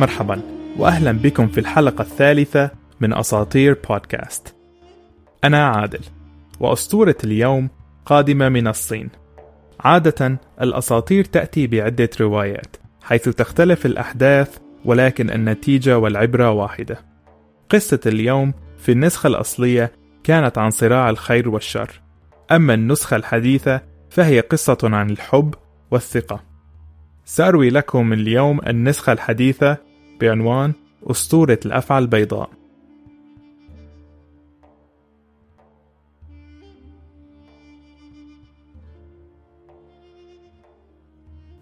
مرحبا واهلا بكم في الحلقة الثالثة من أساطير بودكاست. أنا عادل وأسطورة اليوم قادمة من الصين. عادة الأساطير تأتي بعدة روايات حيث تختلف الأحداث ولكن النتيجة والعبرة واحدة. قصة اليوم في النسخة الأصلية كانت عن صراع الخير والشر. أما النسخة الحديثة فهي قصة عن الحب والثقة. سأروي لكم اليوم النسخة الحديثة بعنوان أسطورة الأفعى البيضاء.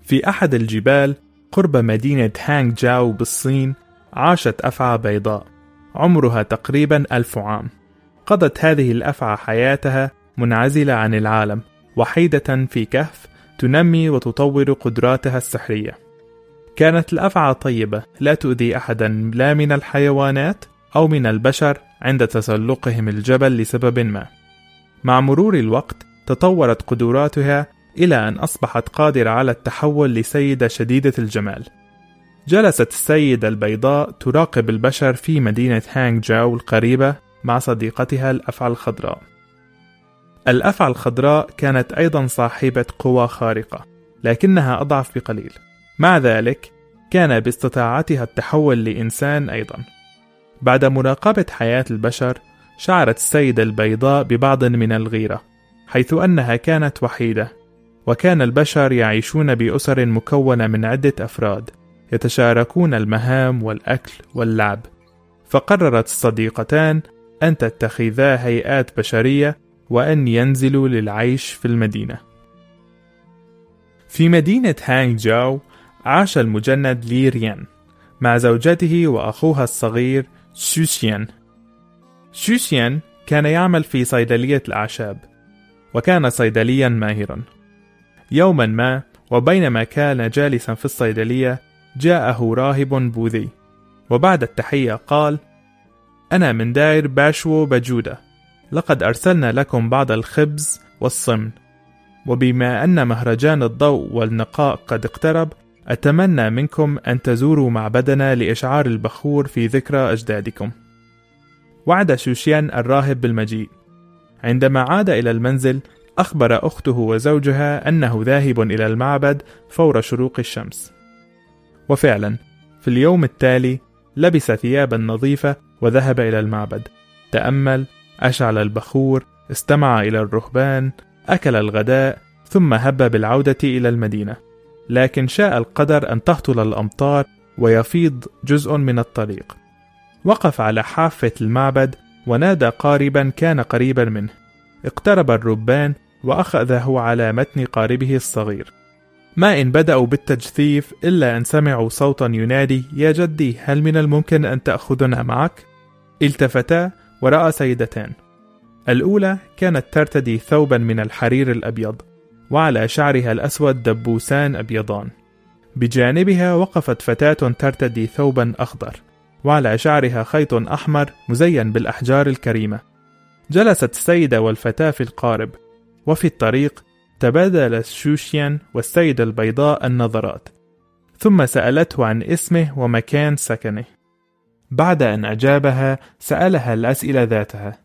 في أحد الجبال قرب مدينة هانغ جاو بالصين عاشت أفعى بيضاء. عمرها تقريبا ألف عام. قضت هذه الأفعى حياتها منعزلة عن العالم وحيدة في كهف تنمي وتطور قدراتها السحرية. كانت الأفعى طيبة لا تؤذي أحدا لا من الحيوانات أو من البشر عند تسلقهم الجبل لسبب ما. مع مرور الوقت تطورت قدراتها إلى أن أصبحت قادرة على التحول لسيدة شديدة الجمال. جلست السيدة البيضاء تراقب البشر في مدينة هانغ جاو القريبة مع صديقتها الأفعى الخضراء. الأفعى الخضراء كانت أيضا صاحبة قوى خارقة لكنها أضعف بقليل. مع ذلك كان باستطاعتها التحول لإنسان أيضا. بعد مراقبة حياة البشر شعرت السيدة البيضاء ببعض من الغيرة حيث أنها كانت وحيدة وكان البشر يعيشون بأسر مكونة من عدة أفراد يتشاركون المهام والأكل واللعب. فقررت الصديقتان أن تتخذا هيئات بشرية وأن ينزلوا للعيش في المدينة. في مدينة هانغ جاو عاش المجند لي ريان مع زوجته وأخوها الصغير شوشيان شوشيان كان يعمل في صيدلية الأعشاب وكان صيدليا ماهرا. يوما ما وبينما كان جالسا في الصيدلية جاءه راهب بوذي وبعد التحية قال أنا من داير باشو بجودة لقد أرسلنا لكم بعض الخبز والصمن وبما أن مهرجان الضوء والنقاء قد اقترب أتمنى منكم أن تزوروا معبدنا لإشعار البخور في ذكرى أجدادكم. وعد شوشيان الراهب بالمجيء. عندما عاد إلى المنزل، أخبر أخته وزوجها أنه ذاهب إلى المعبد فور شروق الشمس. وفعلا، في اليوم التالي لبس ثيابا نظيفة وذهب إلى المعبد. تأمل، أشعل البخور، استمع إلى الرهبان، أكل الغداء، ثم هب بالعودة إلى المدينة. لكن شاء القدر أن تهطل الأمطار ويفيض جزء من الطريق. وقف على حافة المعبد ونادى قاربا كان قريبا منه. اقترب الربان وأخذه على متن قاربه الصغير. ما إن بدأوا بالتجثيف إلا أن سمعوا صوتا ينادي: يا جدي هل من الممكن أن تأخذنا معك؟ التفتا ورأى سيدتان. الأولى كانت ترتدي ثوبا من الحرير الأبيض، وعلى شعرها الأسود دبوسان أبيضان. بجانبها وقفت فتاة ترتدي ثوبا أخضر وعلى شعرها خيط أحمر مزين بالأحجار الكريمة. جلست السيدة والفتاة في القارب وفي الطريق تبادل الشوشيان والسيدة البيضاء النظرات. ثم سألته عن اسمه ومكان سكنه. بعد أن أجابها سألها الأسئلة ذاتها.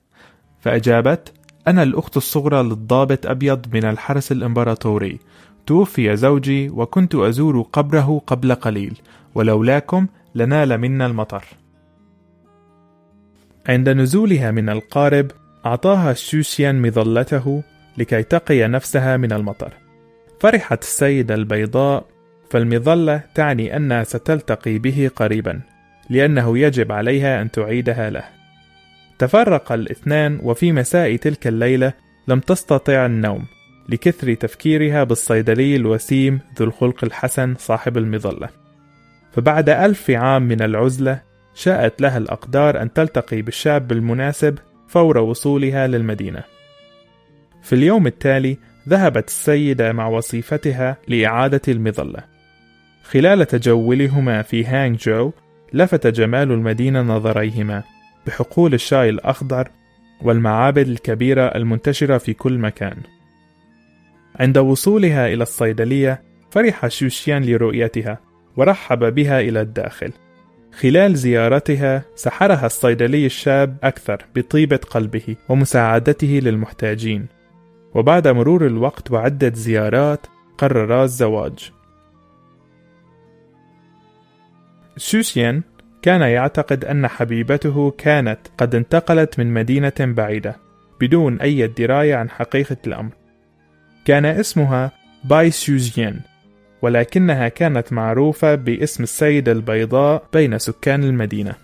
فأجابت أنا الأخت الصغرى للضابط أبيض من الحرس الإمبراطوري. توفي زوجي وكنت أزور قبره قبل قليل ولولاكم لنال منا المطر. عند نزولها من القارب أعطاها الشوشيان مظلته لكي تقي نفسها من المطر. فرحت السيدة البيضاء فالمظلة تعني أنها ستلتقي به قريبا لأنه يجب عليها أن تعيدها له. تفرق الاثنان وفي مساء تلك الليلة لم تستطع النوم لكثر تفكيرها بالصيدلي الوسيم ذو الخلق الحسن صاحب المظلة. فبعد ألف عام من العزلة شاءت لها الأقدار أن تلتقي بالشاب المناسب فور وصولها للمدينة. في اليوم التالي ذهبت السيدة مع وصيفتها لإعادة المظلة. خلال تجولهما في هانغ جو لفت جمال المدينة نظريهما. بحقول الشاي الأخضر والمعابد الكبيرة المنتشرة في كل مكان. عند وصولها إلى الصيدلية، فرح شوشيان لرؤيتها، ورحب بها إلى الداخل، خلال زيارتها سحرها الصيدلي الشاب أكثر بطيبة قلبه ومساعدته للمحتاجين. وبعد مرور الوقت وعدة زيارات قررا الزواج. سوسيان كان يعتقد أن حبيبته كانت قد انتقلت من مدينة بعيدة بدون أي دراية عن حقيقة الأمر. كان اسمها باي سوزيان ولكنها كانت معروفة باسم السيدة البيضاء بين سكان المدينة.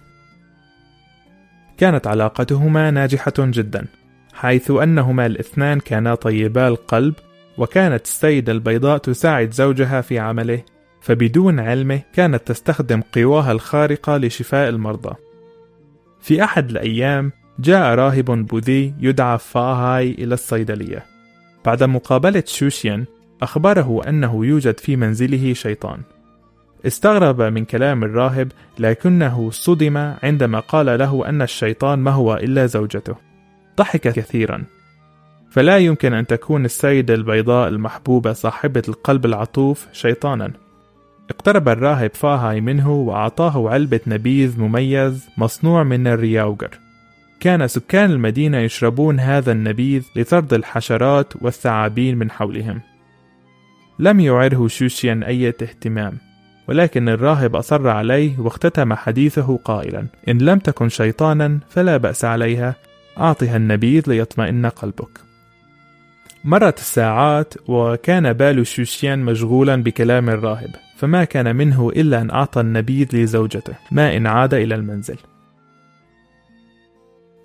كانت علاقتهما ناجحة جدا حيث أنهما الاثنان كانا طيبا القلب وكانت السيدة البيضاء تساعد زوجها في عمله. فبدون علمه كانت تستخدم قواها الخارقة لشفاء المرضى. في أحد الأيام جاء راهب بوذي يدعى فاهاي إلى الصيدلية. بعد مقابلة شوشيان أخبره أنه يوجد في منزله شيطان. استغرب من كلام الراهب لكنه صدم عندما قال له أن الشيطان ما هو إلا زوجته. ضحك كثيرا. فلا يمكن أن تكون السيدة البيضاء المحبوبة صاحبة القلب العطوف شيطانا. اقترب الراهب فاهاي منه وأعطاه علبة نبيذ مميز مصنوع من الرياوغر. كان سكان المدينة يشربون هذا النبيذ لطرد الحشرات والثعابين من حولهم. لم يعره شوشيان أي اهتمام ولكن الراهب أصر عليه واختتم حديثه قائلا إن لم تكن شيطانا فلا بأس عليها أعطها النبيذ ليطمئن قلبك. مرت الساعات وكان بال شوشيان مشغولا بكلام الراهب. فما كان منه إلا أن أعطى النبيذ لزوجته ما إن عاد إلى المنزل.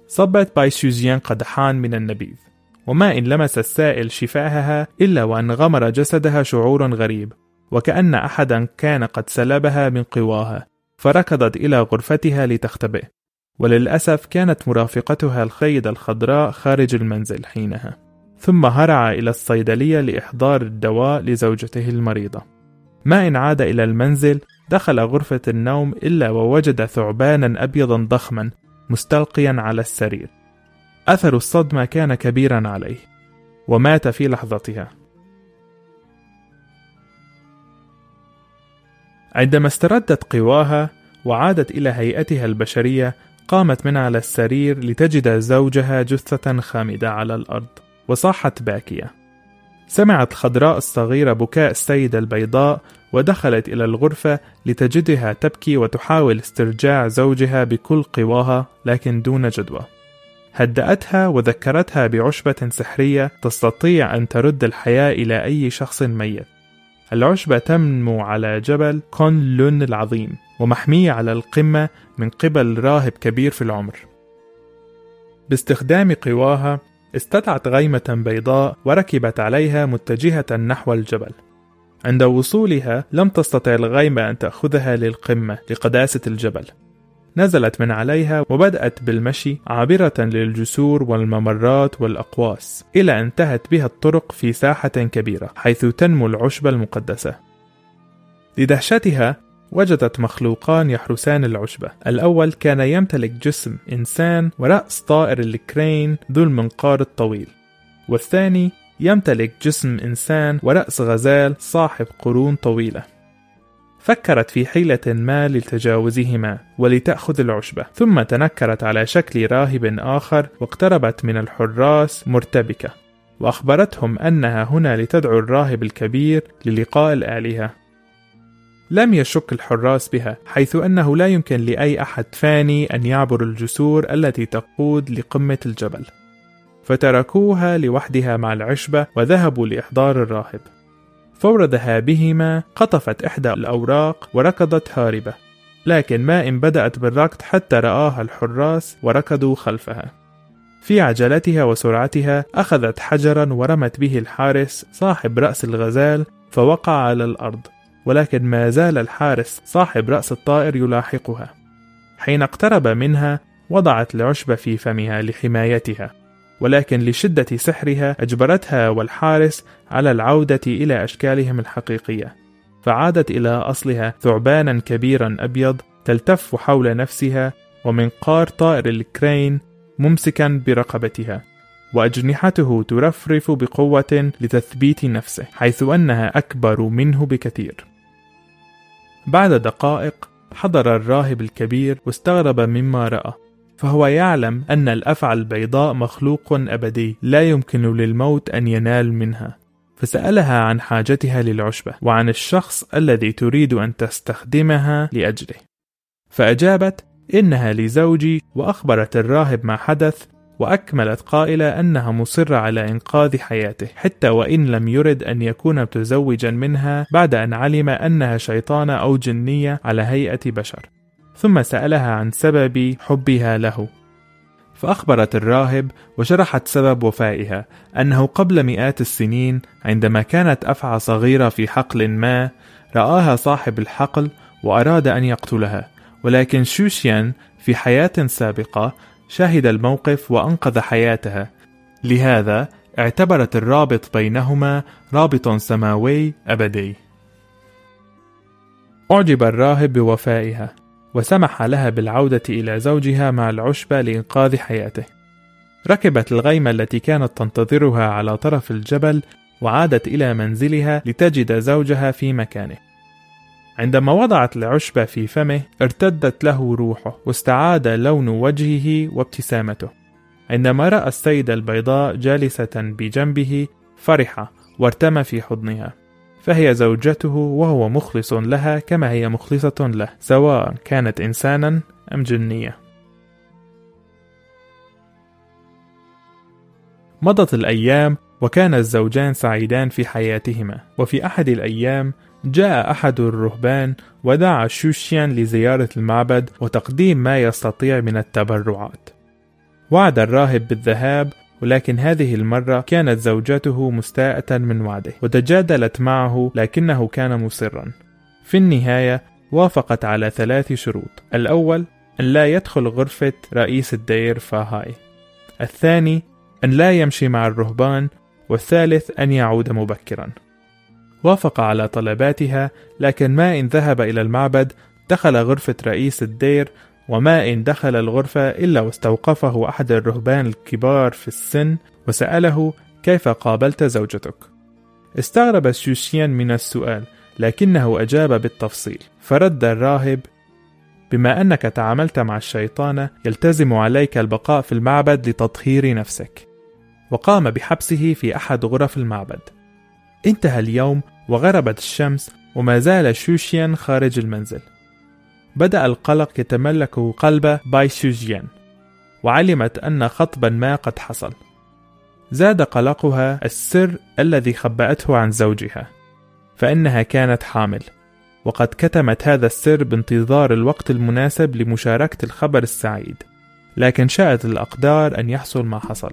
صبت باي شوزيان قدحان من النبيذ وما إن لمس السائل شفاهها إلا وأن غمر جسدها شعور غريب وكأن أحدا كان قد سلبها من قواها فركضت إلى غرفتها لتختبئ وللأسف كانت مرافقتها الخيدة الخضراء خارج المنزل حينها. ثم هرع إلى الصيدلية لإحضار الدواء لزوجته المريضة. ما إن عاد إلى المنزل دخل غرفة النوم إلا ووجد ثعبانا أبيضا ضخما مستلقيا على السرير. أثر الصدمة كان كبيرا عليه ومات في لحظتها. عندما استردت قواها وعادت إلى هيئتها البشرية قامت من على السرير لتجد زوجها جثة خامدة على الأرض وصاحت باكية. سمعت الخضراء الصغيرة بكاء السيدة البيضاء ودخلت إلى الغرفة لتجدها تبكي وتحاول استرجاع زوجها بكل قواها لكن دون جدوى. هدأتها وذكرتها بعشبة سحرية تستطيع أن ترد الحياة إلى أي شخص ميت. العشبة تنمو على جبل كون لون العظيم ومحمية على القمة من قبل راهب كبير في العمر. باستخدام قواها استدعت غيمة بيضاء وركبت عليها متجهة نحو الجبل. عند وصولها لم تستطع الغيمة أن تأخذها للقمة لقداسة الجبل. نزلت من عليها وبدأت بالمشي عابرة للجسور والممرات والأقواس إلى أن انتهت بها الطرق في ساحة كبيرة حيث تنمو العشبة المقدسة. لدهشتها وجدت مخلوقان يحرسان العشبة. الأول كان يمتلك جسم إنسان ورأس طائر الكرين ذو المنقار الطويل. والثاني يمتلك جسم إنسان ورأس غزال صاحب قرون طويلة. فكرت في حيلة ما لتجاوزهما ولتأخذ العشبة. ثم تنكرت على شكل راهب آخر واقتربت من الحراس مرتبكة. وأخبرتهم أنها هنا لتدعو الراهب الكبير للقاء الآلهة. لم يشك الحراس بها حيث أنه لا يمكن لأي أحد فاني أن يعبر الجسور التي تقود لقمة الجبل. فتركوها لوحدها مع العشبة وذهبوا لإحضار الراهب. فور ذهابهما قطفت إحدى الأوراق وركضت هاربة. لكن ما إن بدأت بالركض حتى رآها الحراس وركضوا خلفها. في عجلتها وسرعتها أخذت حجرا ورمت به الحارس صاحب رأس الغزال فوقع على الأرض. ولكن ما زال الحارس صاحب رأس الطائر يلاحقها. حين اقترب منها وضعت العشبة في فمها لحمايتها ولكن لشدة سحرها أجبرتها والحارس على العودة إلى أشكالهم الحقيقية. فعادت إلى أصلها ثعبانا كبيرا أبيض تلتف حول نفسها ومنقار طائر الكرين ممسكا برقبتها وأجنحته ترفرف بقوة لتثبيت نفسه حيث أنها أكبر منه بكثير. بعد دقائق حضر الراهب الكبير واستغرب مما رأى فهو يعلم أن الأفعى البيضاء مخلوق أبدي لا يمكن للموت أن ينال منها. فسألها عن حاجتها للعشبة وعن الشخص الذي تريد أن تستخدمها لأجله. فأجابت إنها لزوجي وأخبرت الراهب ما حدث وأكملت قائلة أنها مصرة على إنقاذ حياته حتى وإن لم يرد أن يكون متزوجا منها بعد أن علم أنها شيطانة أو جنية على هيئة بشر. ثم سألها عن سبب حبها له. فأخبرت الراهب وشرحت سبب وفائها أنه قبل مئات السنين عندما كانت أفعى صغيرة في حقل ما رآها صاحب الحقل وأراد أن يقتلها ولكن شوشيان في حياة سابقة شهد الموقف وأنقذ حياتها. لهذا اعتبرت الرابط بينهما رابط سماوي أبدي. أعجب الراهب بوفائها وسمح لها بالعودة إلى زوجها مع العشبة لإنقاذ حياته. ركبت الغيمة التي كانت تنتظرها على طرف الجبل وعادت إلى منزلها لتجد زوجها في مكانه. عندما وضعت العشبة في فمه ارتدت له روحه واستعاد لون وجهه وابتسامته. عندما رأى السيدة البيضاء جالسة بجنبه فرح وارتمى في حضنها. فهي زوجته وهو مخلص لها كما هي مخلصة له سواء كانت إنسانا أم جنية. مضت الأيام وكان الزوجان سعيدان في حياتهما. وفي أحد الأيام جاء أحد الرهبان ودعا شوشيان لزيارة المعبد وتقديم ما يستطيع من التبرعات. وعد الراهب بالذهاب ولكن هذه المرة كانت زوجته مستاءة من وعده وتجادلت معه لكنه كان مصرا. في النهاية وافقت على ثلاث شروط الأول أن لا يدخل غرفة رئيس الدير فاهاي الثاني أن لا يمشي مع الرهبان والثالث أن يعود مبكرا وافق على طلباتها لكن ما إن ذهب إلى المعبد دخل غرفة رئيس الدير وما إن دخل الغرفة إلا واستوقفه أحد الرهبان الكبار في السن وسأله كيف قابلت زوجتك؟ استغرب شوشيان من السؤال لكنه أجاب بالتفصيل فرد الراهب بما أنك تعاملت مع الشيطان يلتزم عليك البقاء في المعبد لتطهير نفسك. وقام بحبسه في أحد غرف المعبد. انتهى اليوم وغربت الشمس وما زال شوشيان خارج المنزل. بدأ القلق يتملك قلب باي شوجيان وعلمت أن خطبا ما قد حصل. زاد قلقها السر الذي خبأته عن زوجها فإنها كانت حامل وقد كتمت هذا السر بانتظار الوقت المناسب لمشاركة الخبر السعيد لكن شاءت الأقدار أن يحصل ما حصل.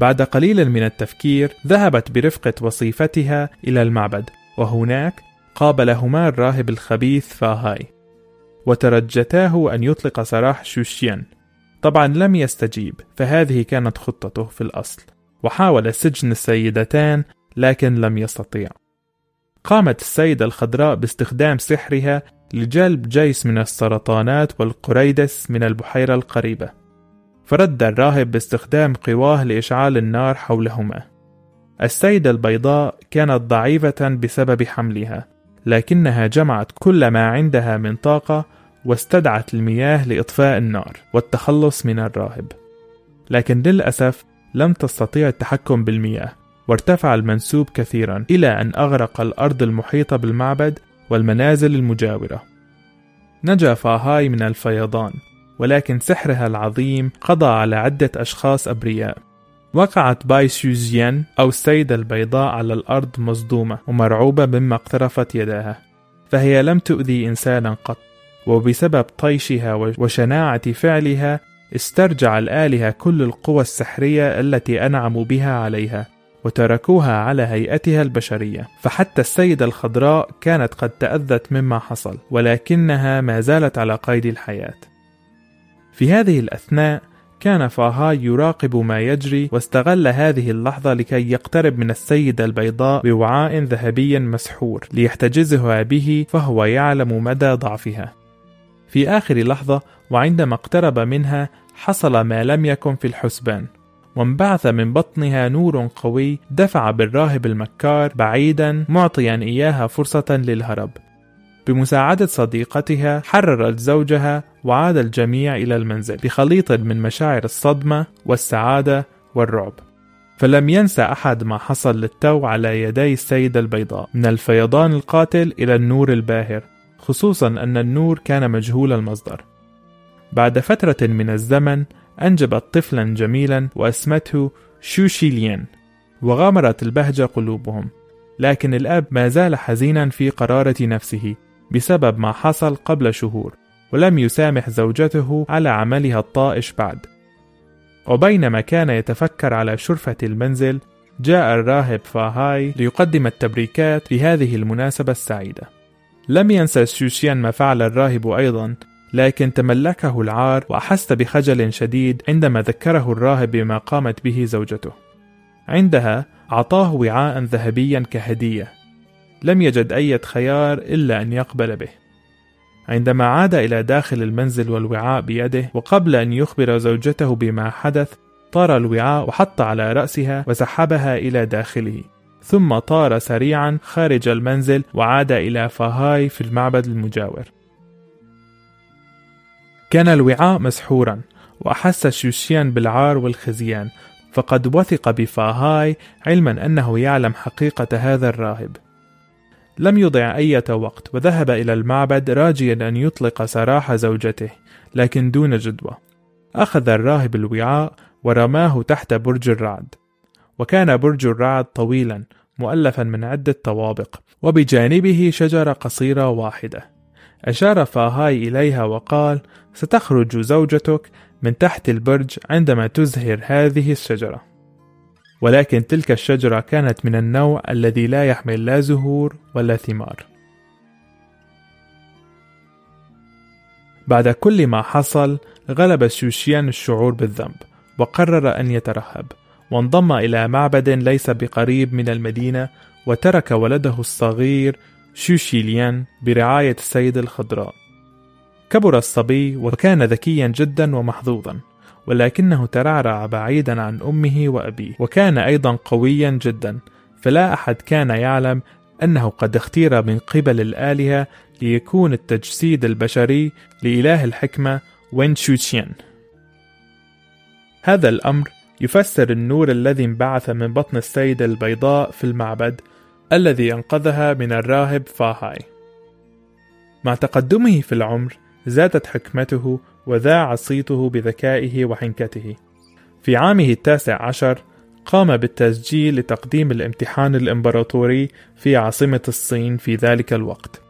بعد قليل من التفكير ذهبت برفقة وصيفتها إلى المعبد وهناك قابلهما الراهب الخبيث فاهاي وترجتاه أن يطلق سراح شوشيان. طبعا لم يستجيب فهذه كانت خطته في الأصل وحاول سجن السيدتان لكن لم يستطيع. قامت السيدة الخضراء باستخدام سحرها لجلب جيش من السرطانات والقريدس من البحيرة القريبة. فرد الراهب باستخدام قواه لإشعال النار حولهما. السيدة البيضاء كانت ضعيفة بسبب حملها لكنها جمعت كل ما عندها من طاقة واستدعت المياه لإطفاء النار والتخلص من الراهب. لكن للأسف لم تستطيع التحكم بالمياه وارتفع المنسوب كثيرا إلى أن أغرق الأرض المحيطة بالمعبد والمنازل المجاورة. نجا فاهاي من الفيضان. ولكن سحرها العظيم قضى على عدة أشخاص أبرياء. وقعت باي سيوزيان أو السيدة البيضاء على الأرض مصدومة ومرعوبة مما اقترفت يداها. فهي لم تؤذي إنسانا قط وبسبب طيشها وشناعة فعلها استرجع الآلهة كل القوى السحرية التي أنعموا بها عليها وتركوها على هيئتها البشرية. فحتى السيدة الخضراء كانت قد تأذت مما حصل ولكنها ما زالت على قيد الحياة. في هذه الأثناء كان فاهاي يراقب ما يجري واستغل هذه اللحظة لكي يقترب من السيدة البيضاء بوعاء ذهبي مسحور ليحتجزها به فهو يعلم مدى ضعفها. في آخر لحظة وعندما اقترب منها حصل ما لم يكن في الحسبان وانبعث من بطنها نور قوي دفع بالراهب المكار بعيدا معطيا إياها فرصة للهرب بمساعدة صديقتها حررت زوجها وعاد الجميع إلى المنزل بخليط من مشاعر الصدمة والسعادة والرعب. فلم ينسى أحد ما حصل للتو على يدي السيدة البيضاء من الفيضان القاتل إلى النور الباهر خصوصا أن النور كان مجهول المصدر. بعد فترة من الزمن أنجبت طفلا جميلا وأسمته شوشيليان وغامرت البهجة قلوبهم. لكن الأب ما زال حزينا في قرارة نفسه. بسبب ما حصل قبل شهور ولم يسامح زوجته على عملها الطائش بعد. وبينما كان يتفكر على شرفة المنزل جاء الراهب فاهاي ليقدم التبريكات لهذه المناسبة السعيدة. لم ينسى شوشيان ما فعل الراهب أيضا لكن تملكه العار وأحس بخجل شديد عندما ذكره الراهب بما قامت به زوجته. عندها أعطاه وعاء ذهبيا كهدية. لم يجد أي خيار إلا أن يقبل به. عندما عاد إلى داخل المنزل والوعاء بيده وقبل أن يخبر زوجته بما حدث طار الوعاء وحط على رأسها وسحبها إلى داخله. ثم طار سريعا خارج المنزل وعاد إلى فاهاي في المعبد المجاور. كان الوعاء مسحورا وأحس شوشيان بالعار والخزيان فقد وثق بفاهاي علما أنه يعلم حقيقة هذا الراهب. لم يضع أي وقت وذهب إلى المعبد راجيا أن يطلق سراح زوجته لكن دون جدوى. أخذ الراهب الوعاء ورماه تحت برج الرعد. وكان برج الرعد طويلا مؤلفا من عدة طوابق وبجانبه شجرة قصيرة واحدة. أشار فاهاي إليها وقال ستخرج زوجتك من تحت البرج عندما تزهر هذه الشجرة. ولكن تلك الشجرة كانت من النوع الذي لا يحمل لا زهور ولا ثمار. بعد كل ما حصل غلب شوشيان الشعور بالذنب وقرر أن يترهب وانضم إلى معبد ليس بقريب من المدينة وترك ولده الصغير شوشيليان برعاية السيدة الخضراء. كبر الصبي وكان ذكيا جدا ومحظوظا. ولكنه ترعرع بعيدا عن أمه وأبيه وكان أيضا قويا جدا فلا أحد كان يعلم أنه قد اختير من قبل الآلهة ليكون التجسيد البشري لإله الحكمة وين شوتشين هذا الأمر يفسر النور الذي انبعث من بطن السيدة البيضاء في المعبد الذي أنقذها من الراهب فاهاي. مع تقدمه في العمر، زادت حكمته وذاع صيته بذكائه وحنكته. في عامه التاسع عشر قام بالتسجيل لتقديم الامتحان الإمبراطوري في عاصمة الصين في ذلك الوقت.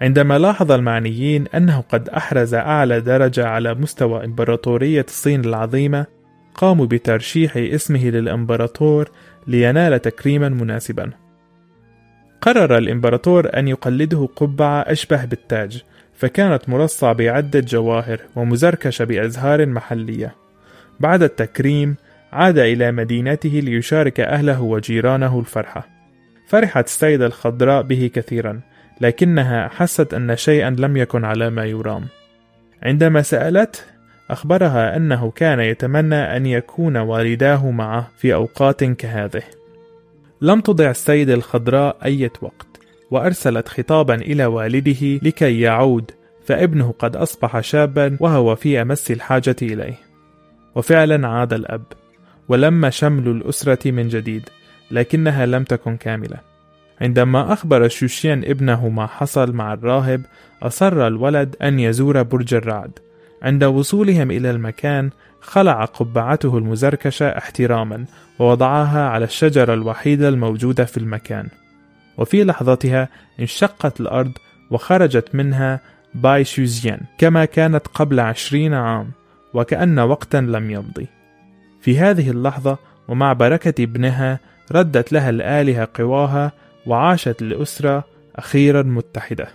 عندما لاحظ المعنيين أنه قد أحرز أعلى درجة على مستوى إمبراطورية الصين العظيمة، قاموا بترشيح اسمه للإمبراطور لينال تكريما مناسبا. قرر الإمبراطور أن يقلده قبعة أشبه بالتاج، فكانت مرصعة بعدة جواهر ومزركشة بأزهار محلية. بعد التكريم، عاد إلى مدينته ليشارك أهله وجيرانه الفرحة. فرحت السيدة الخضراء به كثيرا، لكنها حست أن شيئا لم يكن على ما يرام. عندما سألته أخبرها أنه كان يتمنى أن يكون والداه معه في أوقات كهذه. لم تضع السيدة الخضراء أي وقت، وأرسلت خطابا إلى والده لكي يعود فابنه قد أصبح شابا وهو في أمس الحاجة إليه. وفعلا عاد الأب ولم شمل الأسرة من جديد لكنها لم تكن كاملة. عندما أخبر شوشيان ابنه ما حصل مع الراهب أصر الولد أن يزور برج الرعد. عند وصولهم إلى المكان خلع قبعته المزركشة احتراما ووضعها على الشجرة الوحيدة الموجودة في المكان. وفي لحظتها انشقت الأرض وخرجت منها باي شوزيان كما كانت قبل عشرين عام وكأن وقتا لم يمضي. في هذه اللحظة ومع بركة ابنها ردت لها الآلهة قواها وعاشت الأسرة أخيرا متحدة.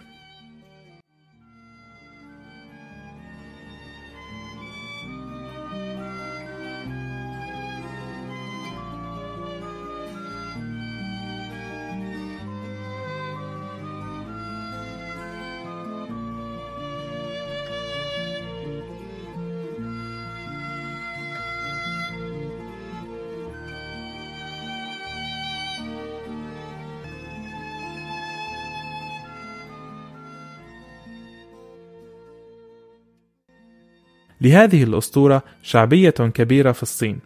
لهذه الأسطورة شعبية كبيرة في الصين.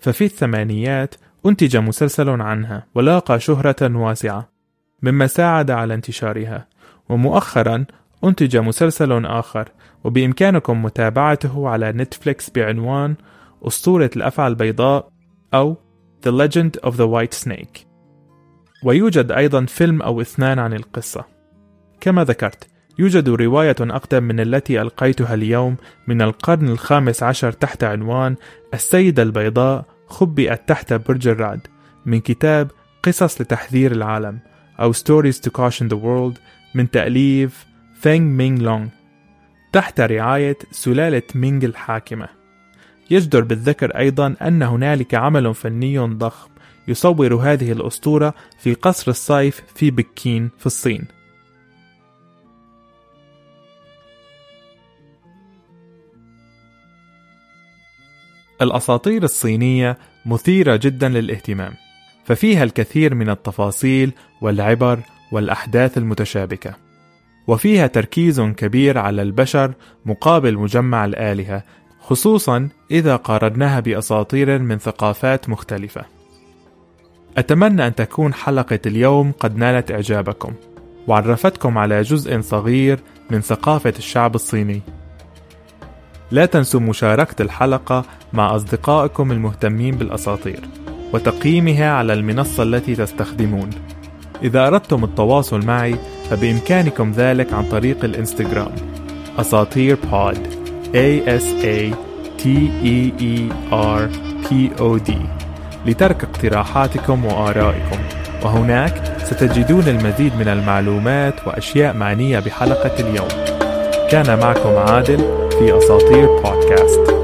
ففي الثمانينات أنتج مسلسل عنها ولاقى شهرة واسعة مما ساعد على انتشارها ومؤخرا أنتج مسلسل آخر وبإمكانكم متابعته على نتفليكس بعنوان أسطورة الأفعى البيضاء أو The Legend of the White Snake. ويوجد أيضا فيلم أو اثنان عن القصة. كما ذكرت يوجد رواية أقدم من التي ألقيتها اليوم من القرن الخامس عشر تحت عنوان السيدة البيضاء خبئت تحت برج الرعد من كتاب قصص لتحذير العالم أو Stories to Caution the World من تأليف فينغ مينغ لونغ تحت رعاية سلالة مينغ الحاكمة. يجدر بالذكر أيضا أن هنالك عمل فني ضخم يصور هذه الأسطورة في قصر الصيف في بكين في الصين. الأساطير الصينية مثيرة جدا للاهتمام ففيها الكثير من التفاصيل والعبر والأحداث المتشابكة وفيها تركيز كبير على البشر مقابل مجمع الآلهة خصوصا إذا قارناها بأساطير من ثقافات مختلفة. أتمنى أن تكون حلقة اليوم قد نالت إعجابكم وعرفتكم على جزء صغير من ثقافة الشعب الصيني. لا تنسوا مشاركة الحلقة مع أصدقائكم المهتمين بالأساطير وتقييمها على المنصة التي تستخدمون. إذا أردتم التواصل معي فبإمكانكم ذلك عن طريق الإنستغرام. أساطير بود A S A T E E R P O D. لترك اقتراحاتكم وآرائكم. وهناك ستجدون المزيد من المعلومات وأشياء معنية بحلقة اليوم. كان معكم عادل. في أساطير بودكاست